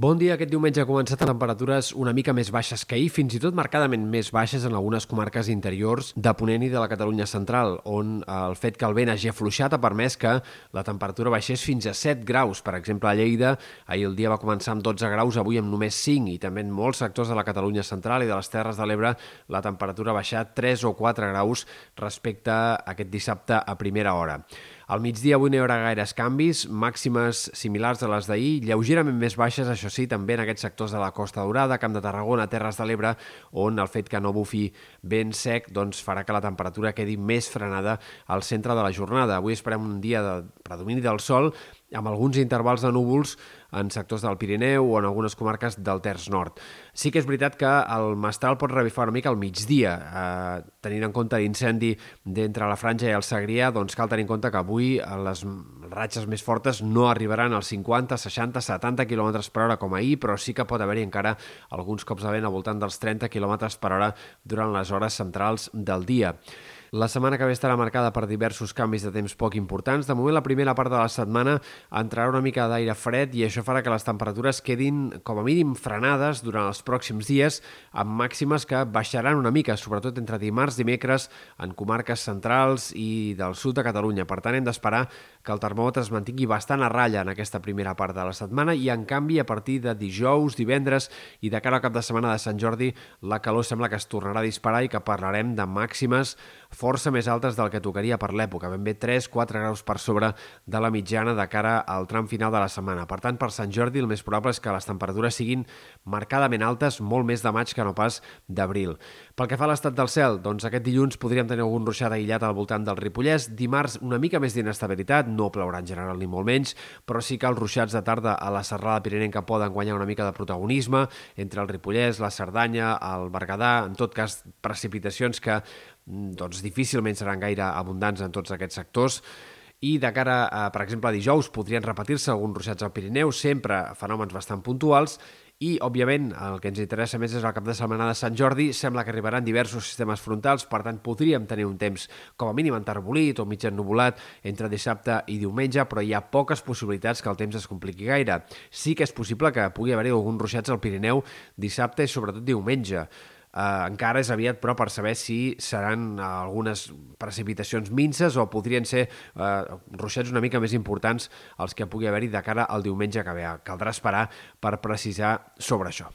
Bon dia. Aquest diumenge ha començat a temperatures una mica més baixes que ahir, fins i tot marcadament més baixes en algunes comarques interiors de Ponent i de la Catalunya central, on el fet que el vent hagi afluixat ha permès que la temperatura baixés fins a 7 graus. Per exemple, a Lleida, ahir el dia va començar amb 12 graus, avui amb només 5, i també en molts sectors de la Catalunya central i de les Terres de l'Ebre la temperatura ha baixat 3 o 4 graus respecte a aquest dissabte a primera hora. Al migdia avui no hi haurà gaires canvis, màximes similars a les d'ahir, lleugerament més baixes, això sí, també en aquests sectors de la Costa Daurada, Camp de Tarragona, Terres de l'Ebre, on el fet que no bufi ben sec doncs, farà que la temperatura quedi més frenada al centre de la jornada. Avui esperem un dia de predomini del sol, amb alguns intervals de núvols en sectors del Pirineu o en algunes comarques del Terç Nord. Sí que és veritat que el Mestral pot revifar una mica al migdia. Eh, tenint en compte l'incendi d'entre la Franja i el Segrià, doncs cal tenir en compte que avui les ratxes més fortes no arribaran als 50, 60, 70 km per hora com ahir, però sí que pot haver-hi encara alguns cops de vent al voltant dels 30 km per hora durant les hores centrals del dia. La setmana que ve estarà marcada per diversos canvis de temps poc importants. De moment, la primera part de la setmana entrarà una mica d'aire fred i això farà que les temperatures quedin, com a mínim, frenades durant els pròxims dies, amb màximes que baixaran una mica, sobretot entre dimarts i dimecres, en comarques centrals i del sud de Catalunya. Per tant, hem d'esperar que el termòmetre es mantingui bastant a ratlla en aquesta primera part de la setmana i, en canvi, a partir de dijous, divendres i de cara al cap de setmana de Sant Jordi, la calor sembla que es tornarà a disparar i que parlarem de màximes força més altes del que tocaria per l'època, ben bé 3-4 graus per sobre de la mitjana de cara al tram final de la setmana. Per tant, per Sant Jordi el més probable és que les temperatures siguin marcadament altes, molt més de maig que no pas d'abril. Pel que fa a l'estat del cel, doncs aquest dilluns podríem tenir algun ruixat aïllat al voltant del Ripollès, dimarts una mica més d'inestabilitat, no plourà en general ni molt menys, però sí que els ruixats de tarda a la serrada pirinenca poden guanyar una mica de protagonisme entre el Ripollès, la Cerdanya, el Berguedà, en tot cas precipitacions que Mm, doncs difícilment seran gaire abundants en tots aquests sectors. I de cara, a, per exemple, a dijous podrien repetir-se alguns ruixats al Pirineu, sempre fenòmens bastant puntuals, i, òbviament, el que ens interessa més és el cap de setmana de Sant Jordi. Sembla que arribaran diversos sistemes frontals, per tant, podríem tenir un temps com a mínim enterbolit o mig ennubulat entre dissabte i diumenge, però hi ha poques possibilitats que el temps es compliqui gaire. Sí que és possible que pugui haver-hi alguns ruixats al Pirineu dissabte i sobretot diumenge. Uh, encara és aviat, però, per saber si seran algunes precipitacions minces o podrien ser uh, ruixats una mica més importants els que pugui haver-hi de cara al diumenge que ve. Caldrà esperar per precisar sobre això.